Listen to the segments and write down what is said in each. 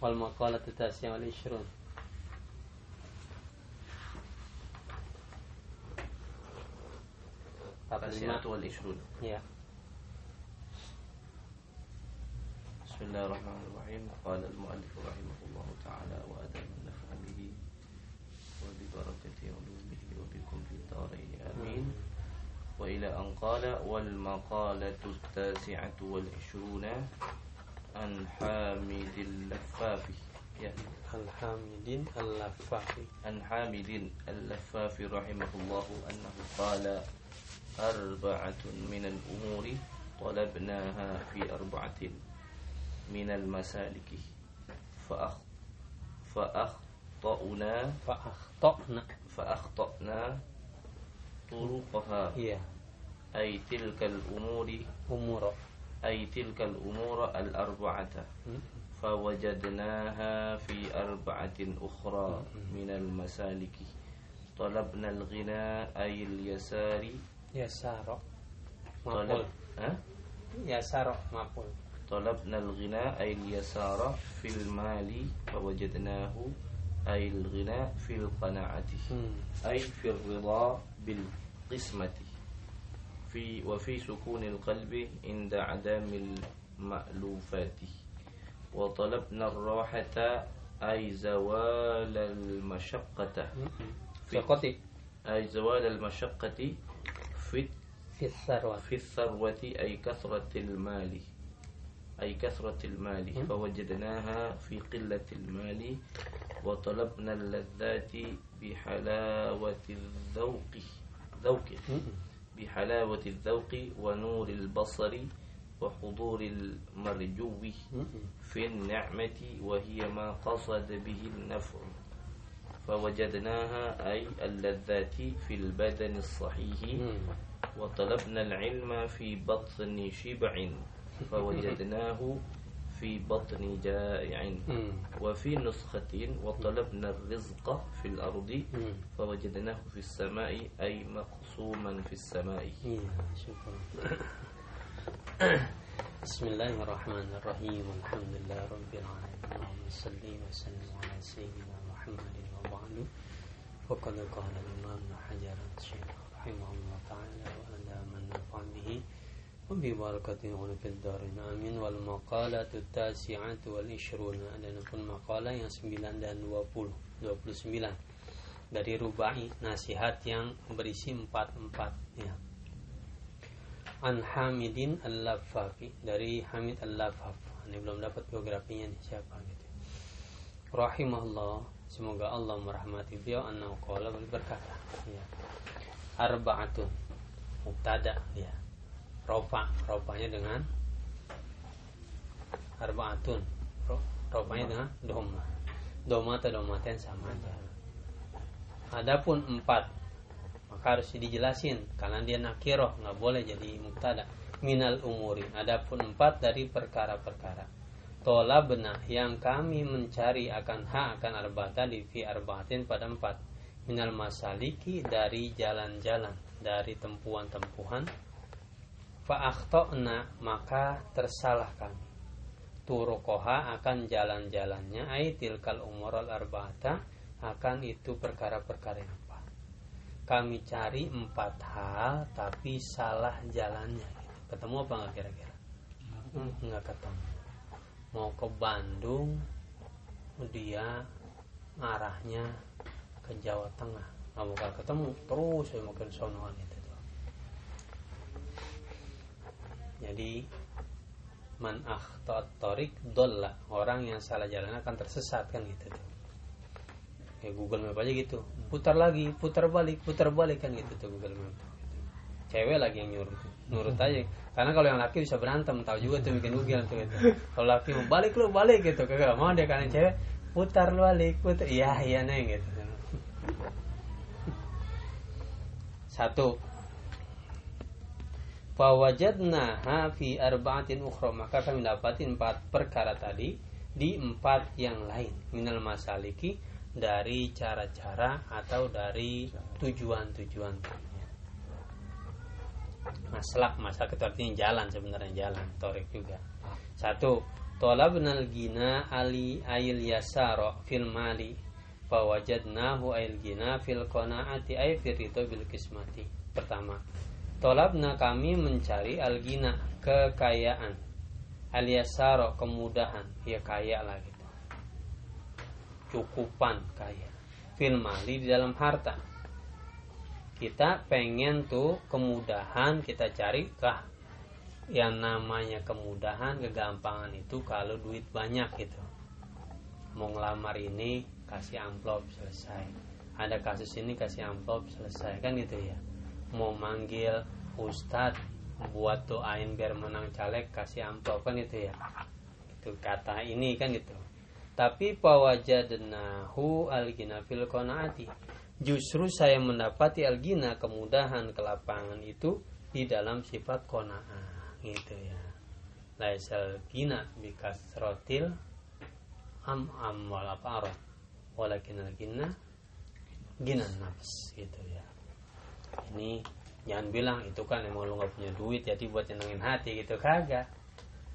والمقالة التاسعة والعشرون. التاسعة والعشرون. Ya. بسم الله الرحمن الرحيم. قال المؤلف رحمه الله تعالى النفع به وببركة علومه وبكم في الدارين. آمين. وإلى أن قال والمقالة التاسعة والعشرون. عن حامد اللفاف يعني الحامدين اللفافي عن حامد اللفاف رحمه الله أنه قال أربعة من الأمور طلبناها في أربعة من المسالك. فأخ فأخطأنا فأخطأنا. فأخطأنا طرقها. Iya أي تلك الأمور Umur أي تلك الأمور الأربعة. فوجدناها في أربعة أخرى من المسالك. طلبنا الغنى أي اليسار. Yasaro طلب ها؟ Yasaro Mapul طلبنا الغنى أي اليسار في المال. فوجدناه أي الغنى في القناعة. أي في الرضا بالقسمة. في وفي سكون القلب عند عدم المألوفات. وطلبنا الراحة أي زوال المشقة. في أي زوال المشقة في في الثروة. في الثروة أي كثرة المال. أي كثرة المال. فوجدناها في قلة المال. وطلبنا اللذات بحلاوة الذوق. ذوق. بحلاوة الذوق ونور البصر وحضور المرجو. في النعمة وهي ما قصد به النفع فوجدناها أي اللذات في البدن الصحيح. وطلبنا العلم في بطن شبع فوجدناه في بطن جائع. وفي نسخة وطلبنا الرزق في الأرض فوجدناه في السماء أي مقسوما في السماء. شكرا. بسم الله الرحمن الرحيم. والحمد لله رب العالمين. اللهم صل وسلم على سيدنا محمد وبعد. وقد قال الإمام حجر الشيخ رحمه الله تعالى وعلى من نفع به. Darin amin wal dan yang 9 dan 20 29 dari rubai nasihat yang berisi 44 ya An Hamidin Al-Lafafi dari Hamid Al-Lafaf. Ini belum dapat biografinya nih siapa gitu. Rahimahullah, semoga Allah merahmati beliau annahu qala berkata, ya. Arba'atun mubtada ya. Rofa, rofanya dengan arba'atun. Ro- Rofanya dengan doma. Doma atau domaten sama aja. Adapun empat maka harus dijelasin. Karena dia nakiroh nggak boleh jadi mubtada. Minal umuri. Adapun empat dari perkara-perkara. Tola benah yang kami mencari akan hak akan arbata di fi arbaatin pada empat. Minal masaliki dari jalan-jalan. Dari tempuhan-tempuhan fa'akhtona maka tersalah kami. Turukoha akan jalan-jalannya ay tilkal umurul arba'ata akan itu perkara-perkara yang empat. Kami cari empat hal tapi salah jalannya. Ketemu apa nggak kira-kira? Hmm, nggak ketemu. Mau ke Bandung dia arahnya ke Jawa Tengah. Nggak bakal ketemu. Terus mau ke sonoan itu tuh. Jadi man akhtat torik dolla. Orang yang salah jalan akan tersesat kan gitu tuh. Kayak Google Map aja gitu. Putar lagi putar balik putar balik kan gitu tuh Google Map. Cewek lagi yang nyuruh nurut aja. Karena kalau yang laki bisa berantem tahu juga tuh bikin Google tuh gitu. kalau laki mau balik lu balik gitu. Kagak mau dia karena cewek putar lu balik putar. Iya iya neng gitu. Satu Fawajadnaha fi arba'atin ukhra. Maka kami dapati empat perkara tadi di empat yang lain. Minal masaliki dari cara-cara atau dari tujuan-tujuan. Maslak maslak itu artinya jalan sebenarnya jalan torik juga. Satu Tolabnal gina ali ayil yasaro fil mali. Fawajadnahu ayil gina fil qanaati ay firito bil kismati. Pertama Tolabna kami mencari al gina kekayaan. Aliasaro kemudahan. Ya kaya lah gitu. Cukupan kaya. Fil mali di dalam harta. Kita pengen tuh kemudahan kita cari kah yang namanya kemudahan kegampangan itu kalau duit banyak gitu. Mau ngelamar ini kasih amplop selesai. Ada kasus ini kasih amplop selesai. Kan gitu ya mau manggil ustadz buat doain biar menang caleg kasih amplop kan gitu ya? Itu kata ini kan gitu. Tapi pawajadnahu algina fil konaati justru saya mendapati algina kemudahan kelapangan itu di dalam sifat kona'ah gitu ya. Laisal gina bikas rotil am am walakin al gina gina nafs gitu ya ini jangan bilang itu kan emang lu nggak punya duit jadi buat nyenengin hati gitu kagak.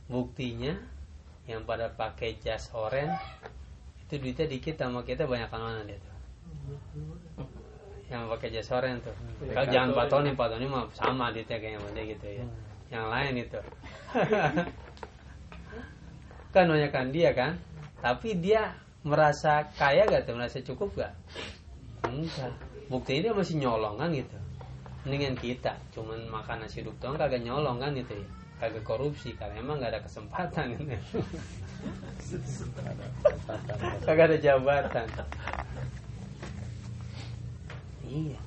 Buktinya yang pada pakai jas oren itu duitnya dikit sama kita banyak mana dia tuh. Yang pakai jas oren tuh. Kalau jangan patoni patoni mah sama duitnya kayak gitu ya. Yang lain itu. Kan banyak kan dia kan. Tapi dia merasa kaya gak tuh? Merasa cukup gak enggak. Bukti dia masih nyolong kan gitu mendingan kita cuman makan nasi uduk doang kagak nyolong kan gitu ya kagak korupsi karena emang gak ada kesempatan gitu. kagak ada jabatan iya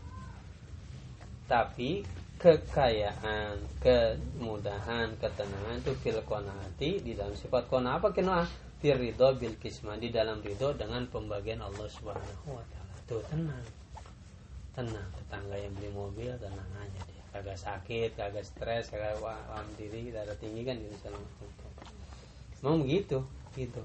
tapi kekayaan, kemudahan, ketenangan itu fil konati di dalam sifat kona apa kena fil ridho bil kisma di dalam ridho dengan pembagian Allah Subhanahu wa taala. Tuh tenang. Tenang, tetangga yang beli mobil tenang aja dia. Kagak sakit, kagak stres, kagak paham diri, ada tinggi kan gitu salam. Mau begitu, gitu.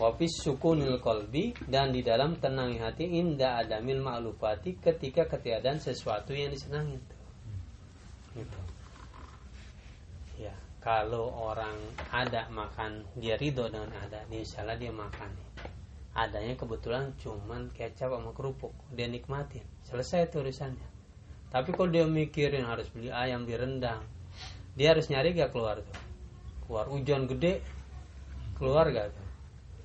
Wafis sukunil kolbi dan di dalam tenangnya hati indah adamil ma'lufati ketika ketiadaan sesuatu yang disenangi gitu ya kalau orang ada makan dia ridho dengan ada salah dia makan adanya kebetulan cuman kecap sama kerupuk. Dia nikmatin. Selesai itu urusannya. Tapi kalau dia mikirin harus beli ayam di rendang? Dia harus nyari gak keluar tuh? Keluar hujan gede. Keluar gak tuh?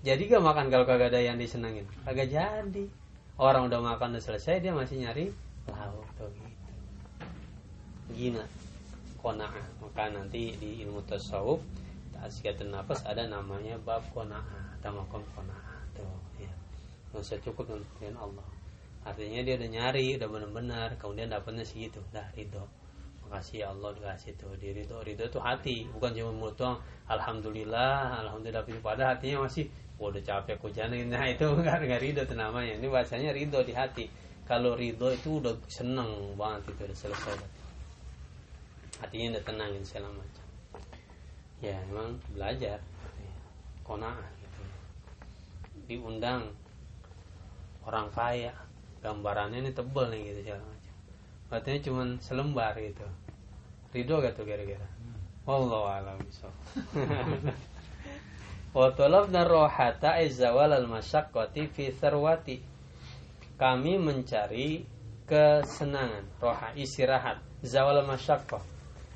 Jadi gak makan kalau kagak ada yang disenengin? Kagak jadi. Orang udah makan udah selesai dia masih nyari lauk tuh gina kona'ah. Maka nanti di ilmu tasawuf tasqiyatun nafas ada namanya bab kona'ah. Atau makom kona'ah nggak cukup dengan Allah. Artinya dia udah nyari udah benar-benar kemudian dapatnya segitu. Dah ridho. Makasih ya Allah dikasih tuh. Di ridho ridho tuh hati. Bukan cuma mulut doang. Alhamdulillah alhamdulillah pada hatinya masih Wah, udah capek hujan nah itu nggak nggak ridho tuh namanya. Ini bahasanya ridho di hati. Kalau ridho itu udah seneng banget itu udah selesai. Hatinya udah tenang gitu segala macam. Ya emang belajar. Kona gitu. Diundang orang kaya. Gambarannya ini tebel nih gitu segala macam. Artinya cuma selembar gitu. Ridho gak tuh kira-kira? Wallahu a'lam Wa talabna rohata izawal al masyaqqati fi sarwati. Kami mencari kesenangan, roha istirahat, zawal masyaqqah.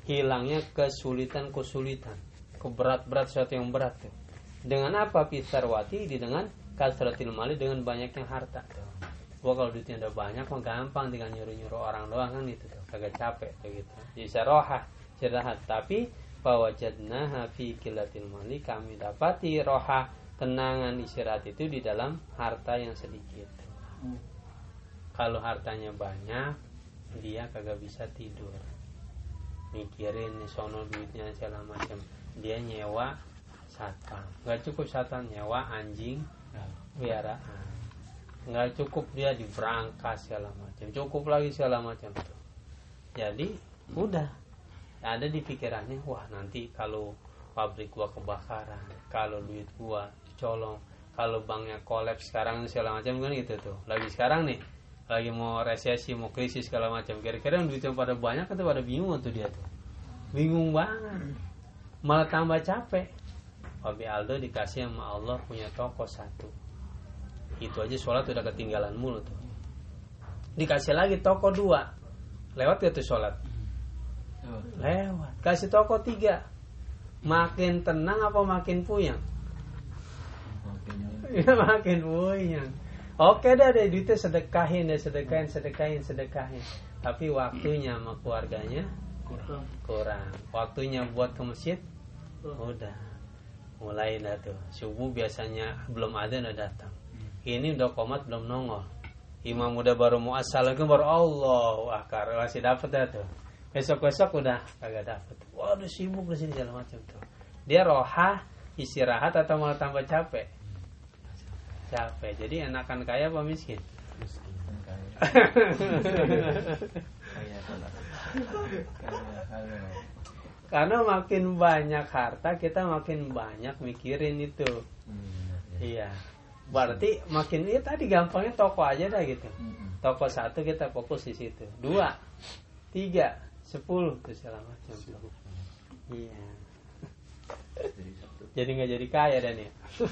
Hilangnya kesulitan-kesulitan, keberat-berat sesuatu yang berat tuh. Dengan apa? Pisarwati di dengan kasratil mali dengan banyaknya harta tuh. Kalau duitnya udah banyak mah gampang tinggal nyuruh-nyuruh orang doang kan itu tuh, kagak capek begitu. Jadi roha istirahat tapi fawajadnaha fi kilatil mali kami dapati roha tenangan istirahat itu di dalam harta yang sedikit. Hmm. Kalau hartanya banyak, dia kagak bisa tidur mikirin sono duitnya segala macam dia nyewa satpam nggak cukup satpam nyewa anjing biaraan nggak cukup dia di berangkas segala macam. Cukup lagi segala macam. Tuh jadi udah. Ada di pikirannya wah nanti kalau pabrik gua kebakaran kalau duit gua dicolong kalau banknya kolaps sekarang segala macam kan gitu tuh. Lagi sekarang nih lagi mau resesi mau krisis segala macam. Kira-kira duitnya pada banyak atau pada bingung tuh dia tuh? Bingung banget. Malah tambah capek. Wabi Aldo dikasih sama Allah punya toko satu itu aja sholat udah ketinggalan mulu tuh dikasih lagi toko dua. Lewat gak tuh sholat? Lewat. Kasih toko tiga. Makin tenang apa makin puyeng? Ya. Makin puyeng. Oke dah deh duitnya sedekahin deh sedekahin sedekahin sedekahin. Tapi waktunya sama keluarganya kurang. kurang. Waktunya buat ke masjid? Udah. Mulai dah tuh. Subuh biasanya belum ada udah datang ini udah komat belum nongol. Imam udah baru mau assalamualaikum baru Allah akar masih dapat dah tuh. Besok besok udah kagak dapet. Waduh sibuk di sini segala macam tuh. Dia rohah istirahat atau malah tambah capek? Capek. Jadi enakan kaya apa miskin? Karena makin banyak harta kita makin banyak mikirin itu. Iya berarti makin iya tadi gampangnya toko aja dah gitu. Toko satu kita fokus di situ. Dua tiga sepuluh tuh segala macam. Iya. Jadi nggak jadi kaya dan ya.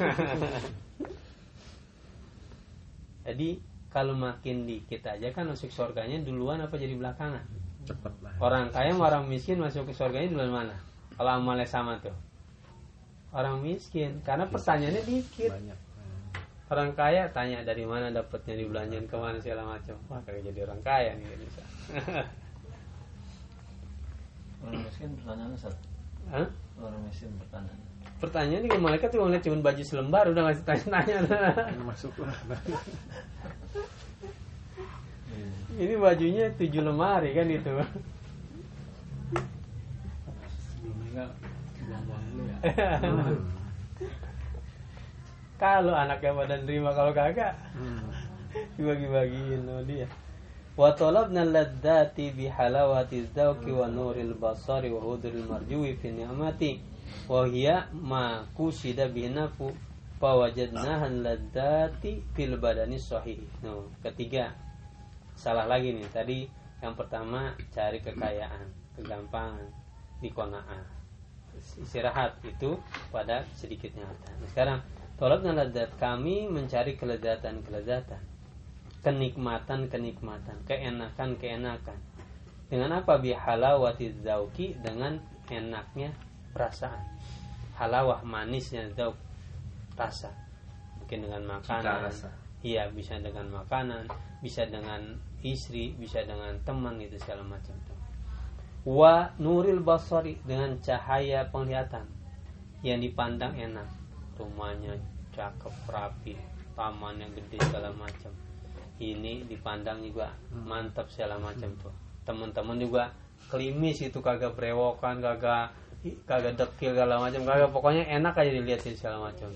Jadi kalau makin dikit aja kan masuk surganya duluan apa jadi belakangan? Cepet lah. orang kaya sama orang miskin masuk ke surganya duluan mana? Kalau amalnya sama tuh. Orang miskin karena pertanyaannya dikit. Banyak. Orang kaya tanya dari mana dapatnya dibelanjain ke mana segala macam? Wah kayak jadi orang kaya nih bisa. Orang miskin pertanyaan Hah? orang miskin pertanyaan pertanyaan nih malaikat tuh ngeliat cuma baju selembar udah ngasih tanya-tanya. Masuk lah. ini bajunya tujuh lemari kan itu. Buang-buang dulu ya kalau anaknya pada nerima kalau kagak Hmm. dibagi-bagiin sama dia wa talabna ladzati bi halawati dzauqi wa nuril basari wa hudril marjui fi ni'mati wa hiya ma kusida bi nafu fa wajadnaha ladzati fil badani sahih no ketiga salah lagi nih tadi yang pertama cari kekayaan kegampangan di kona'ah istirahat itu pada sedikitnya harta. Nah, sekarang tolak lezat kami mencari kelezatan kelezatan kenikmatan kenikmatan keenakan keenakan dengan apa? Bi halawati zauki dengan enaknya perasaan. Halawah manisnya zauk rasa. Mungkin dengan makanan. iya bisa dengan makanan bisa dengan istri bisa dengan teman itu segala macam wa nuril basari dengan cahaya penglihatan yang dipandang enak rumahnya cakep rapi tamannya gede segala macam. Ini dipandang juga mantap segala macam tuh. Teman-teman juga klimis itu kagak berewokan kagak kagak dekil segala macam. Kagak pokoknya enak aja dilihatin segala macam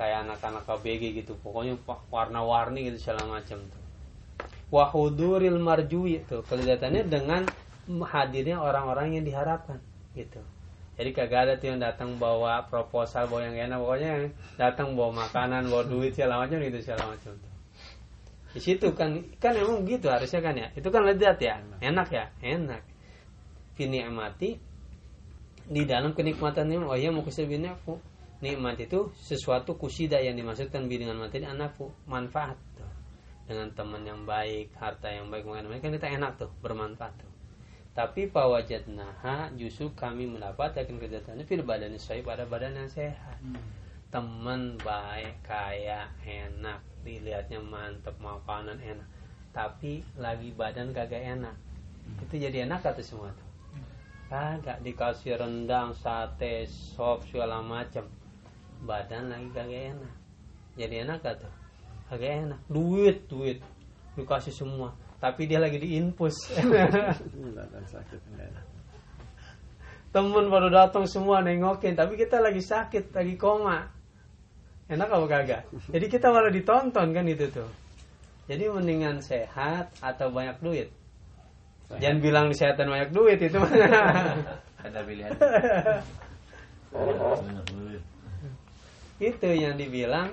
kayak anak-anak KBG gitu pokoknya warna-warni gitu segala macam tuh. Wahuduril marjui itu kelihatannya dengan hadirnya orang-orang yang diharapkan gitu jadi kagak ada tuh yang datang bawa proposal bawa yang enak. Pokoknya yang datang bawa makanan bawa duit segala macam gitu segala macam. Di situ kan kan emang gitu harusnya kan ya. Itu kan lezat ya. Enak. Ya? Enak. Fini amati di dalam kenikmatan ini oh ya mau aku. Nikmat itu sesuatu kusida yang dimaksudkan bi dengan materi anakku manfaat tuh. dengan teman yang baik harta yang baik baik kan kita enak tuh bermanfaat tuh tapi pawajatnaha justru kami mendapatkan kegiatannya fil badan sesuai pada badan yang sehat. Teman baik kaya enak dilihatnya mantep makanan enak. Tapi lagi badan kagak enak. Itu jadi enak atau semua tuh. Kagak dikasih rendang sate sop segala macam. Badan lagi kagak enak. Jadi enak atau kagak enak. Duit duit. Dikasih semua tapi dia lagi diinpus. Temen baru datang semua nengokin tapi kita lagi sakit lagi koma. Enak apa kagak? Jadi kita malah ditonton kan itu tuh. Jadi mendingan sehat atau banyak duit? Jangan bilang kesehatan banyak duit itu. Ada pilihan. Itu yang dibilang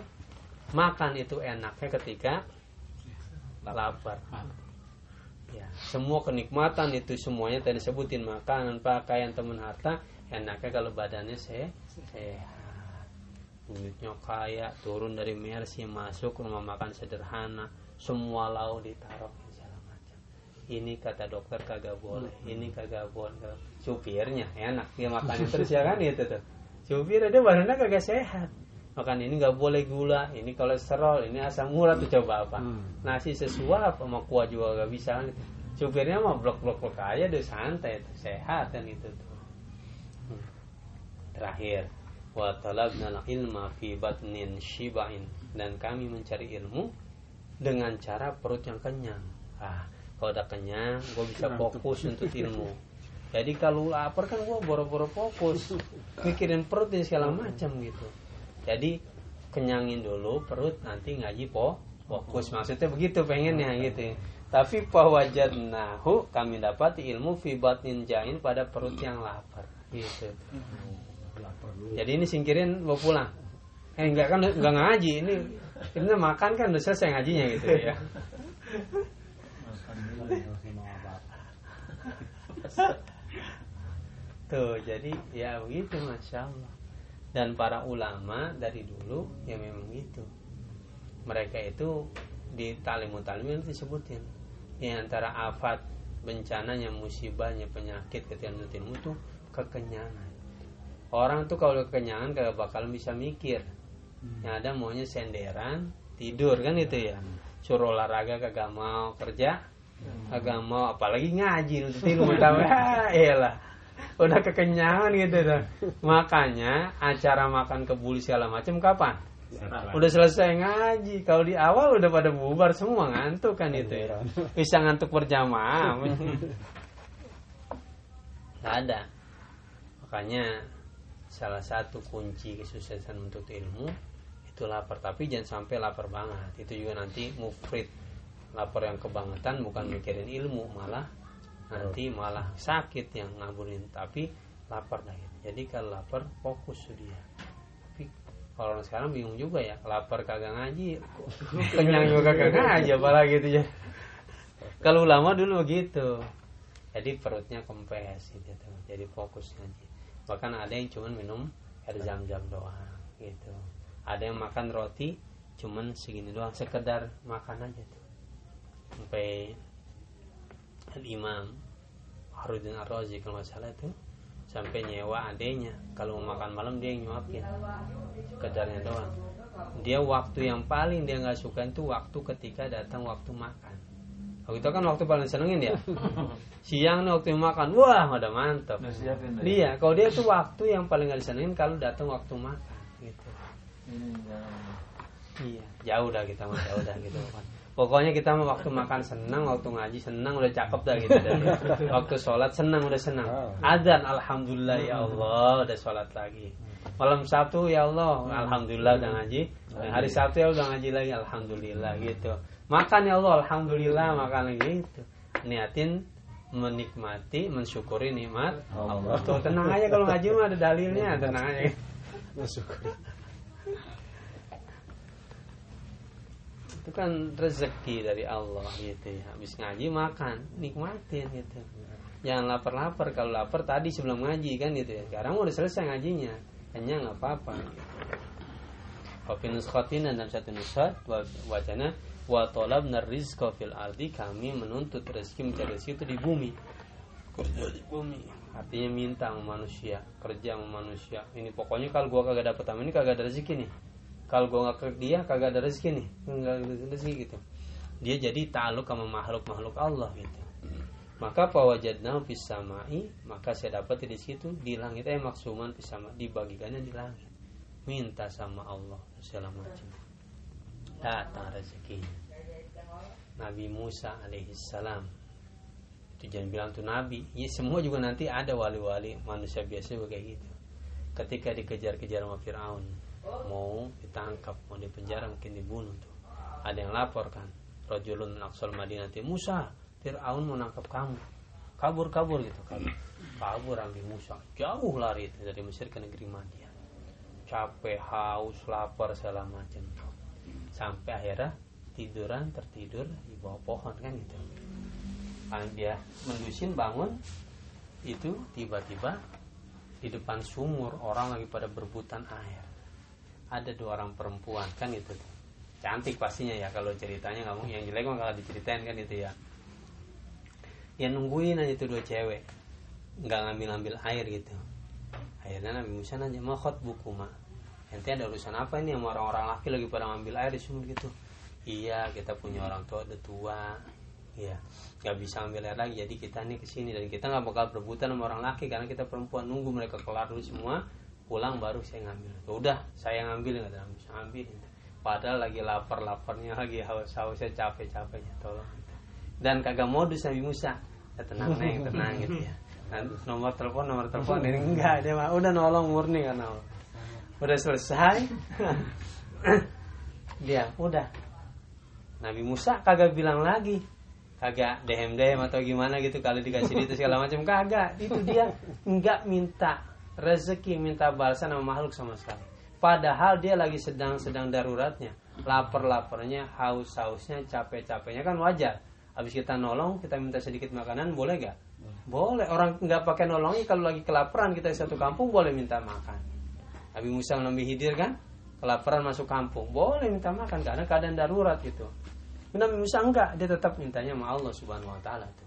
makan itu enaknya ketika lapar. Ya semua kenikmatan itu semuanya tadi sebutin makanan pakaian teman harta enaknya kalau badannya se- sehat. Duitnya kaya turun dari Mercy masuk rumah makan sederhana semua lauk ditaruh segala macam. Ini kata dokter kagak boleh ini kagak boleh. Supirnya enak dia makan terus ya kan itu tuh. Supir dia badannya kagak sehat. Makan ini nggak boleh gula ini kolesterol ini asam urat tuh coba apa? Hmm. nasi sesuap sama kuah juga gak bisa supirnya mah blok blok blok aja deh santai tuh sehat kan itu tuh. Hmm. terakhir wa ilma fi batnin shibain. Dan kami mencari ilmu dengan cara perut yang kenyang. Ah kalau udah kenyang gue bisa fokus untuk ilmu. Jadi kalau lapar kan gue boro-boro fokus mikirin perut dan segala macam gitu. Jadi kenyangin dulu perut nanti ngaji po fokus. Maksudnya begitu pengennya gitu tapi nahu kami dapat ilmu fi batnin jain pada perut yang lapar. Gitu. Jadi ini singkirin mau pulang. Eh enggak kan enggak ngaji ini. Ini makan kan udah selesai ngajinya gitu ya. Tuh, jadi ya begitu Masya Allah. Dan para ulama dari dulu ya memang gitu. Mereka itu di talimut talim itu disebutin Di antara afat bencananya, musibahnya, penyakit ketika menuntut ilmu itu kekenyangan. Orang tuh kalau kekenyangan kagak bakal bisa mikir. Yang ada maunya senderan, tidur kan itu ya. Suruh olahraga kagak mau kerja Kagak mau. Apalagi ngaji tahu. Ya iyalah. Udah kekenyangan gitu dah. Makanya acara makan kebuli segala macam kapan? Udah selesai ngaji. Kalau di awal udah pada bubar semua ngantuk kan itu ya. Bisa ngantuk berjamaah. Gak ada. Makanya salah satu kunci kesuksesan untuk ilmu itu lapar tapi jangan sampai lapar banget itu juga nanti mufrid lapar yang kebangetan bukan mikirin ilmu malah nanti malah sakit yang ngaburin tapi lapar dah gitu. jadi kalau lapar fokus dia kalau orang sekarang bingung juga ya lapar kagak ngaji. Kenyang juga kagak ngaji apalagi gitu ya. Kalau ulama dulu begitu. Jadi perutnya kempes gitu tuh. jadi fokus ngaji. Bahkan ada yang cuman minum air zam-zam doang gitu. Ada yang makan roti cuman segini doang sekedar makan aja tuh. Sampai Al-Imam Harudin Ar-Razi kalau nggak salah itu sampai nyewa adenya kalau mau makan malam dia yang nyuapin. Sekedarnya doang. Dia waktu yang paling dia nggak suka itu waktu ketika datang waktu makan. Waktu itu kan waktu paling senengin ya. Siang nih waktu makan wah udah mantap deh. dia kalau dia tuh waktu yang paling nggak disenengin kalau datang waktu makan gitu. Ini jangan. Iya, jauh dah kita mah jauh dah gitu. kan. Pokoknya kita waktu makan senang, waktu ngaji senang udah cakep dah gitu dah. Waktu sholat senang udah senang. Adzan alhamdulillah ya Allah udah sholat lagi. Malam Sabtu ya Allah alhamdulillah udah ngaji. Dan hari Sabtu ya udah ngaji lagi alhamdulillah gitu. Makan ya Allah alhamdulillah makan lagi gitu. Niatin menikmati, mensyukuri nikmat Allah. Tuh tenang aja kalau ngaji mah ada dalilnya, tenang aja. Mensyukuri. Itu kan rezeki dari Allah gitu ya. Habis ngaji makan nikmatin gitu. Jangan lapar-lapar. Kalau lapar tadi sebelum ngaji kan gitu ya. Sekarang udah selesai ngajinya. Kenyang nggak apa-apa. Wafi nuskhatin dan dalam satu nushat wacana wa talabna rizqa fil ardi kami menuntut rezeki mencari rezeki itu di bumi. Kerja di bumi. Artinya minta sama manusia kerja sama manusia. Ini pokoknya kalau gua kagak dapet sama ini kagak ada rezeki nih kalau gua nggak ke dia kagak ada rezeki nih. Nggak ada rezeki gitu. Dia jadi taluk sama makhluk makhluk Allah gitu. Maka pawajadna fis samai maka saya dapat di situ di langit eh maksuman fis sama dibagikannya di langit. Minta sama Allah segala macam. Datang rezekinya. Nabi Musa alaihissalam itu jangan bilang tuh Nabi. Ya semua juga nanti ada wali-wali manusia biasa juga kayak gitu. Ketika dikejar-kejar sama Fir'aun mau ditangkap mau dipenjara mungkin dibunuh tuh. Ada yang lapor kan rajulun aqsal madinati Musa Fir'aun mau nangkap kamu. Kabur kabur gitu kabur kabur ambil Musa. Jauh lari itu dari Mesir ke negeri Madian. Capek haus lapar segala macam sampai akhirnya tiduran tertidur di bawah pohon kan gitu. Kan dia mendusin bangun itu tiba-tiba di depan sumur orang lagi pada berebutan air ada dua orang perempuan kan itu. Cantik pastinya ya kalau ceritanya nggak yang jelek mah kalau diceritain kan itu ya. Yang nungguin aja tuh dua cewek. Nggak ngambil ngambil air gitu. Akhirnya Nabi Musa nanya mau buku mak nanti ada urusan apa ini sama orang-orang laki lagi pada ngambil air di sumur gitu? Iya kita punya orang tua udah tua. Iya nggak bisa ngambil air lagi. Jadi kita nih ke sini dan kita nggak bakal berebutan sama orang laki karena kita perempuan. Nunggu mereka kelar dulu semua pulang baru saya ngambil. Ya udah saya ngambil nggak ada bisa ambil. Padahal lagi lapar laparnya lagi haus hausnya capek capeknya tolong. Dan kagak modus Nabi Musa. Ya, tenang neng tenang gitu ya. Nah, nomor telepon nomor telepon. Ini enggak dia mah udah nolong murni karena udah selesai. Dia udah. Nabi Musa kagak bilang lagi. Kagak dehem dehem atau gimana gitu kalau dikasih itu segala macam kagak. Itu dia nggak minta rezeki minta balasan sama makhluk sama sekali. Padahal dia lagi sedang sedang daruratnya. Lapar laparnya haus hausnya capek capeknya kan wajar. Habis kita nolong kita minta sedikit makanan boleh gak boleh. Orang nggak pakai nolongnya kalau lagi kelaparan kita di satu kampung boleh minta makan. Nabi Musa Nabi Hidir kan kelaparan masuk kampung boleh minta makan karena keadaan darurat gitu Nabi Musa enggak dia tetap mintanya sama Allah Subhanahu Wa Taala tuh.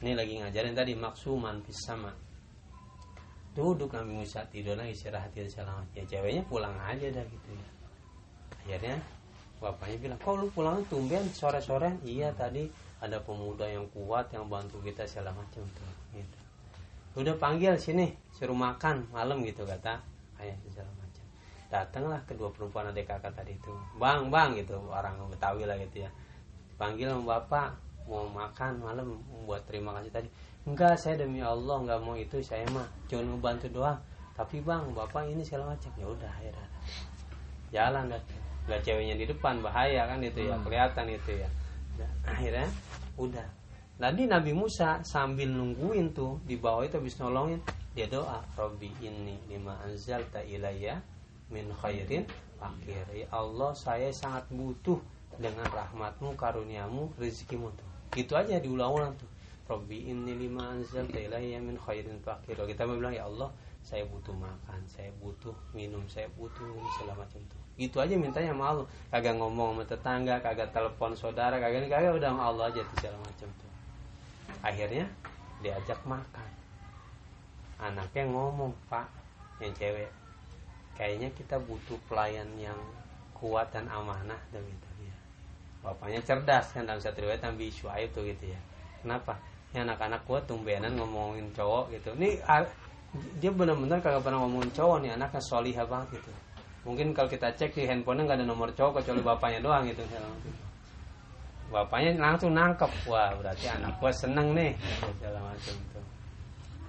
Ini lagi ngajarin tadi maksuman sama duduk Nabi Musa tidur lagi istirahat ya selamat ya ceweknya pulang aja dah gitu ya. Akhirnya bapaknya bilang kok lu pulang? Tumben sore sore iya tadi ada pemuda yang kuat yang bantu kita segala macam. Gitu. Udah panggil sini suruh makan malam gitu kata ayah segala macam. Datanglah kedua perempuan adik kakak tadi itu. Bang bang gitu orang betawi lah gitu ya. Panggil sama bapak mau makan malam buat terima kasih tadi enggak saya demi Allah enggak mau itu saya mah cuma mau bantu doang. Tapi bang bapak ini segala macam. Ya udah ya udah. jalan dah nggak ceweknya di depan bahaya kan itu ya kelihatan itu ya. Nah, akhirnya udah. Tadi Nabi Musa sambil nungguin tuh di bawah itu habis nolongin dia doa Robbi ini lima anzalta ilayya min khairin fakir. Ya Allah saya sangat butuh dengan rahmatmu karuniamu rezekimu tuh. Gitu aja diulang-ulang tuh Robbi ini lima anzalta ilayya min khairin fakir Kalau kita bilang ya Allah saya butuh makan saya butuh minum saya butuh ini segala macam tuh. Gitu aja mintanya sama Allah. Kagak ngomong sama tetangga kagak telepon saudara kagak kagak udah sama Allah aja tuh segala macam tuh. Akhirnya diajak makan. Anaknya ngomong pak yang cewek kayaknya kita butuh pelayan yang kuat dan amanah dan gitu ya bapaknya cerdas kan dalam satu riwayat Nabi Syuaib tuh gitu ya. Kenapa ini anak-anak kuat tumbenan ngomongin cowok gitu. Ini dia benar-benar kagak pernah ngomongin cowok nih anaknya solihah banget gitu. Mungkin kalau kita cek di handphonenya nggak ada nomor cowok kecuali bapaknya doang gitu. Bapaknya langsung nangkep wah berarti anak gua seneng nih segala macam tuh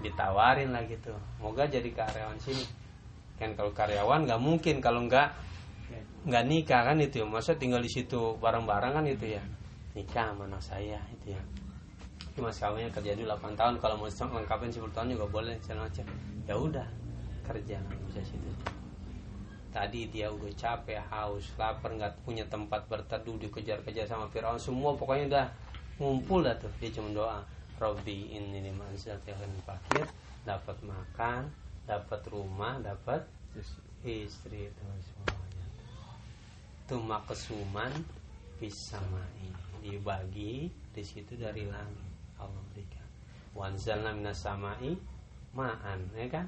ditawarin lah gitu. Moga jadi karyawan sini. Kan kalau karyawan nggak mungkin kalau nggak nggak nikah kan itu ya. Masa tinggal di situ bareng-bareng kan itu ya. Nikah sama anak saya itu ya cuma kawinnya kerja dulu 8 tahun. Kalau mau lengkapin 10 tahun juga boleh segala macam ya udah kerja bisa situ. Tadi dia udah capek haus lapar nggak punya tempat berteduh dikejar-kejar sama Firaun. Semua pokoknya udah ngumpul dah tuh. Dia cuma doa Robbi ini lima fakir. Dapat makan dapat rumah dapat istri itu semuanya. Itu makesuman bisa main dibagi di situ dari langit Allah berikan. Wanzalna minas samai ma'an ya kan?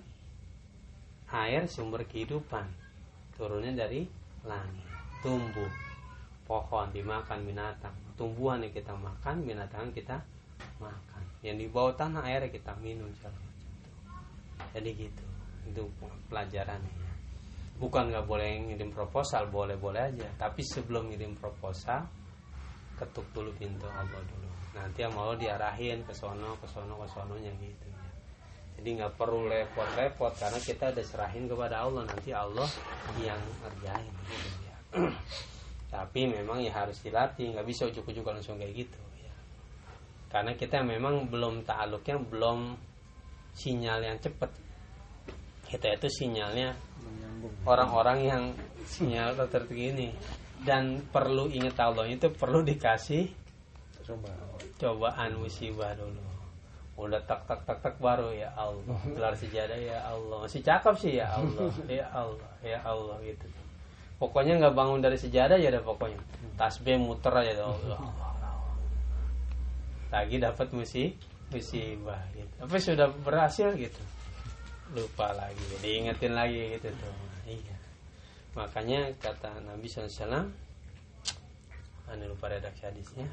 Air sumber kehidupan. Turunnya dari langit. Tumbuh. Pohon dimakan binatang. Tumbuhan yang kita makan binatang kita makan. Yang di bawah tanah air kita minum jadi gitu. Itu pelajarannya ya. bukan nggak boleh ngirim proposal boleh boleh aja. Tapi sebelum ngirim proposal ketuk dulu pintu Allah dulu nanti yang mau diarahin ke sono ke sono ke sononya gitu ya. Jadi nggak perlu repot-repot karena kita udah serahin kepada Allah nanti Allah yang ngerjain gitu ya. Tapi memang ya harus dilatih nggak bisa ujuk-ujuk langsung kayak gitu ya. Karena kita memang belum ta'aluknya belum sinyal yang cepet. Kita itu sinyalnya orang-orang yang sinyal tertentu ini. Dan perlu ingat Allah itu perlu dikasih Coba. Cobaan musibah dulu. Udah tak tak tak tak baru ya Allah. Gelar sejadah ya Allah. Masih cakep sih ya Allah. Ya Allah ya Allah gitu. Pokoknya nggak bangun dari sejadah ya udah pokoknya. Tasbih muter aja tuh Allah, Allah, Allah. lagi dapat musi musibah gitu. Tapi sudah berhasil gitu. Lupa lagi diingetin lagi gitu tuh. Iya. Makanya kata Nabi SAW anu lupa redaksi hadisnya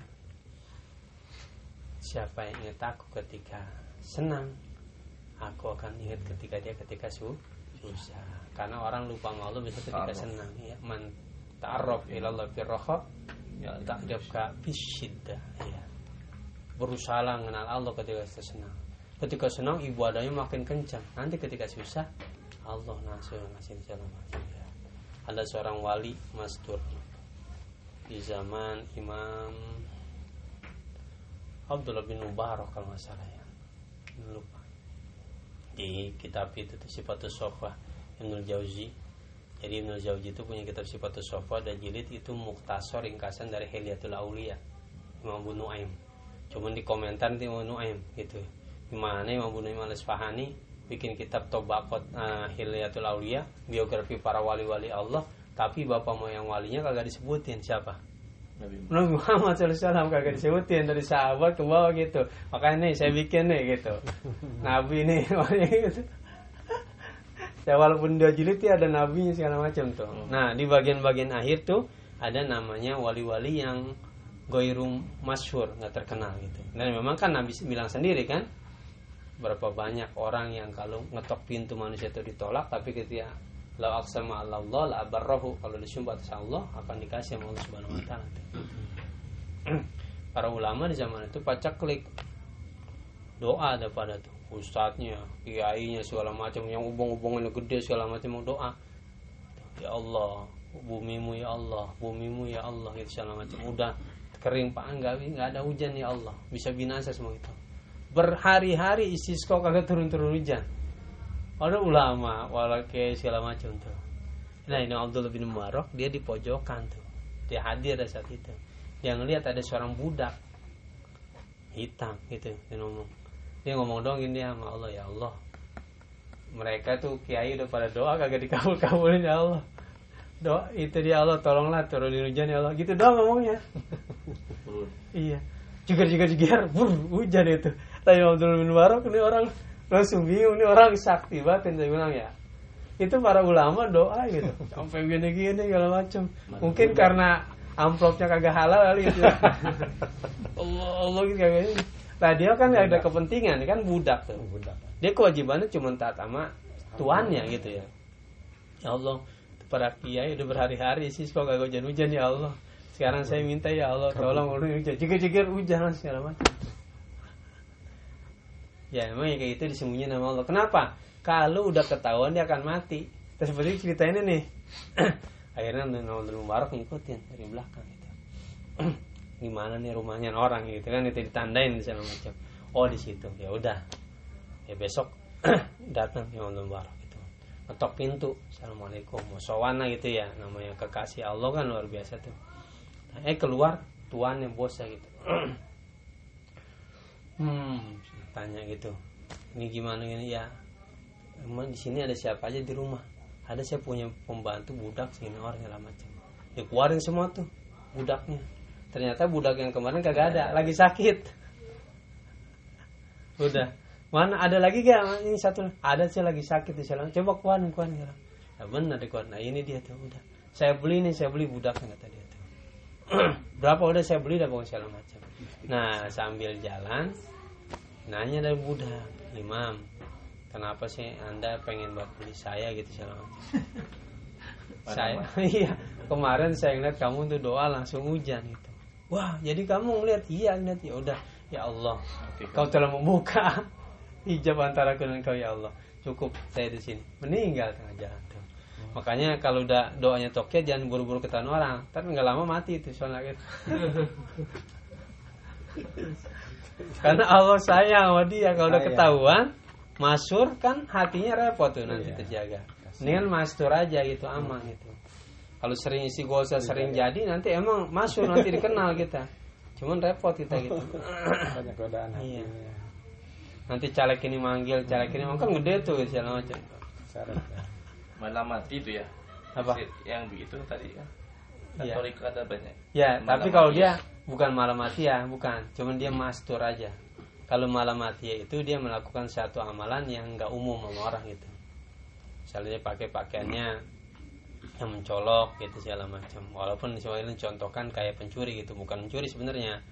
siapa yang ingat aku ketika senang aku akan ingat ketika dia ketika su susah. Karena orang lupa sama Allah bisa ketika Ta'aruf. senang ya. Man ta'arraf ilallah fi raha ya ta'rifka bisyiddah ya. Berusaha mengenal Allah ketika senang. Ketika senang ibadahnya makin kencang. Nanti ketika susah Allah ngasih ngasih jalan ya. Ada seorang wali mastur. Di zaman Imam Abdullah bin Mubarak kalau nggak salah ya. Lupa. Di kitab itu tuh sifatus sofa Ibnul Jauzi. Jadi Ibnul Jauzi itu punya kitab sifatus sofa dan jilid itu muktasor ringkasan dari Hilyatul Aulia Imam Abu Nuaim. Cuman di komentar di Imam Nuaim gitu. Gimana Imam Abu Nuaim al Isfahani bikin kitab Tobakot uh, Hilyatul Aulia biografi para wali-wali Allah tapi bapak moyang walinya kagak disebutin siapa Nabi Muhammad. SAW kagak disebutin dari sahabat ke bawah gitu. Makanya nih saya bikin nih gitu. Nabi nih gitu. Ya walaupun dia jilid ya ada nabinya segala macam tuh. Nah di bagian-bagian akhir tuh ada namanya wali-wali yang goirum masyhur nggak terkenal gitu. Dan memang kan Nabi bilang sendiri kan berapa banyak orang yang kalau ngetok pintu manusia itu ditolak tapi ketika la aqsama ala Allah la abarrahu kalau disumpah atas Allah akan dikasih sama Allah Subhanahu wa taala. Para ulama di zaman itu pacak klik doa ada pada tuh ustadznya, kiainya segala macam yang hubung-hubungannya gede segala macam doa. Ya Allah, bumimu ya Allah, bumimu ya Allah gitu segala macam. Udah kering pak enggak enggak ada hujan ya Allah, bisa binasa semua itu. Berhari-hari istisqa kagak turun-turun hujan ada ulama walake segala macam tuh nah ini Abdullah bin Mubarak dia di pojokan tuh dia hadir pada saat itu. Dia ngelihat ada seorang budak hitam gitu dia ngomong. Dia ngomong dong ini sama Allah ya Allah. Mereka tuh kiai udah pada doa kagak dikabul kabulin ya Allah. Doa itu dia Allah tolonglah turunin hujan ya Allah. Gitu doang ngomongnya. Iya. Juga juga juga hujan itu. Tapi Abdul bin Mubarak ini orang langsung bingung ini orang sakti batin saya bilang ya. Itu para ulama doa gitu. Sampai gini-gini segala macam. Mungkin karena amplopnya kagak halal kali itu. Allah Allah gitu kagak ini. Nah dia kan ada kepentingan kan budak tuh. budak Dia kewajibannya cuma taat sama tuannya gitu ya. Ya Allah, para kiai udah berhari-hari sih kok kagak hujan-hujan ya Allah. Sekarang saya minta ya Allah tolong hujan. Jika-jika hujan lah segala macam. Ya emang ya kayak itu disembunyiin sama Allah. Kenapa? Kalau udah ketahuan dia akan mati. Terus seperti cerita ini nih. Akhirnya Nabi Mubarak ngikutin dari belakang gitu. Gimana nih rumahnya orang gitu kan itu ditandain di sana macam. Oh di situ. Ya udah. Ya besok datang Nabi Mubarak gitu. Ngetok pintu. Assalamualaikum. Musawana gitu ya. Namanya kekasih Allah kan luar biasa tuh. Eh keluar tuannya bosnya gitu. hmm, tanya gitu. Ini gimana ini ya? Emang di sini ada siapa aja di rumah? Ada saya punya pembantu budak sini orang segala macam. Dikeluarin semua tuh budaknya. Ternyata budak yang kemarin kagak ada, lagi sakit. Udah. Mana ada lagi gak? Ini satu. Ada sih lagi sakit di sana. Coba kuan kuan ya. Ya benar dikuan. Nah ini dia tuh udah. Saya beli nih, saya beli budaknya kata dia tuh. Berapa udah saya beli dah pokoknya segala macam. Nah sambil jalan nanya dari budak, Imam, kenapa sih anda pengen buat beli saya? Gitu saya iya kemarin saya ngeliat kamu tuh doa langsung hujan gitu. Wah jadi kamu ngeliat? Iya ngeliat. Ya udah ya Allah Oke. kau telah membuka hijab antara aku dan kau ya Allah. Cukup saya di sini. Meninggal tengah jalan tuh makanya kalau udah doanya toke jangan buru-buru ketahuan orang. Tapi nggak lama mati itu soalnya gitu karena Allah sayang sama dia kalau udah ketahuan masur kan hatinya repot tuh nanti Iya. terjaga Mendingan mastur aja gitu aman gitu kalau sering isi gosah sering jadi nanti emang masuk nanti dikenal kita cuman repot kita gitu banyak godaan Iya. hatinya nanti caleg ini manggil caleg ini manggil kan gede tuh segala macam ya. Malah mati itu ya. Apa? Yang itu tadi kan. Iya. Toriko ada banyak. Ya, Malam tapi kalau mati dia ya. Bukan malam mati ya, bukan. Cuman dia mastur aja. Kalau malam mati itu dia melakukan satu amalan yang nggak umum sama orang gitu. Misalnya pakai pakaiannya yang mencolok gitu segala macam. Walaupun sebenarnya contohkan kayak pencuri gitu, bukan mencuri sebenarnya.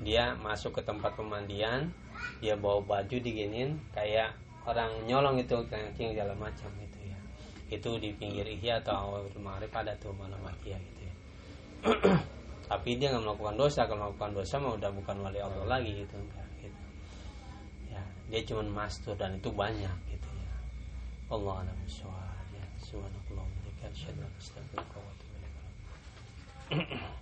Dia masuk ke tempat pemandian, dia bawa baju diginin kayak orang nyolong itu kencing segala macam gitu ya. Itu di pinggir ihya atau awal maghrib ada tuh malam mati ya gitu ya. tapi dia nggak melakukan dosa. Kalau melakukan dosa mah udah bukan wali Allah lagi gitu. Gitu. Ya dia cuma mastur dan itu banyak gitu ya. Allah alam ya subhanallah wa bihamdihi. Asyhadu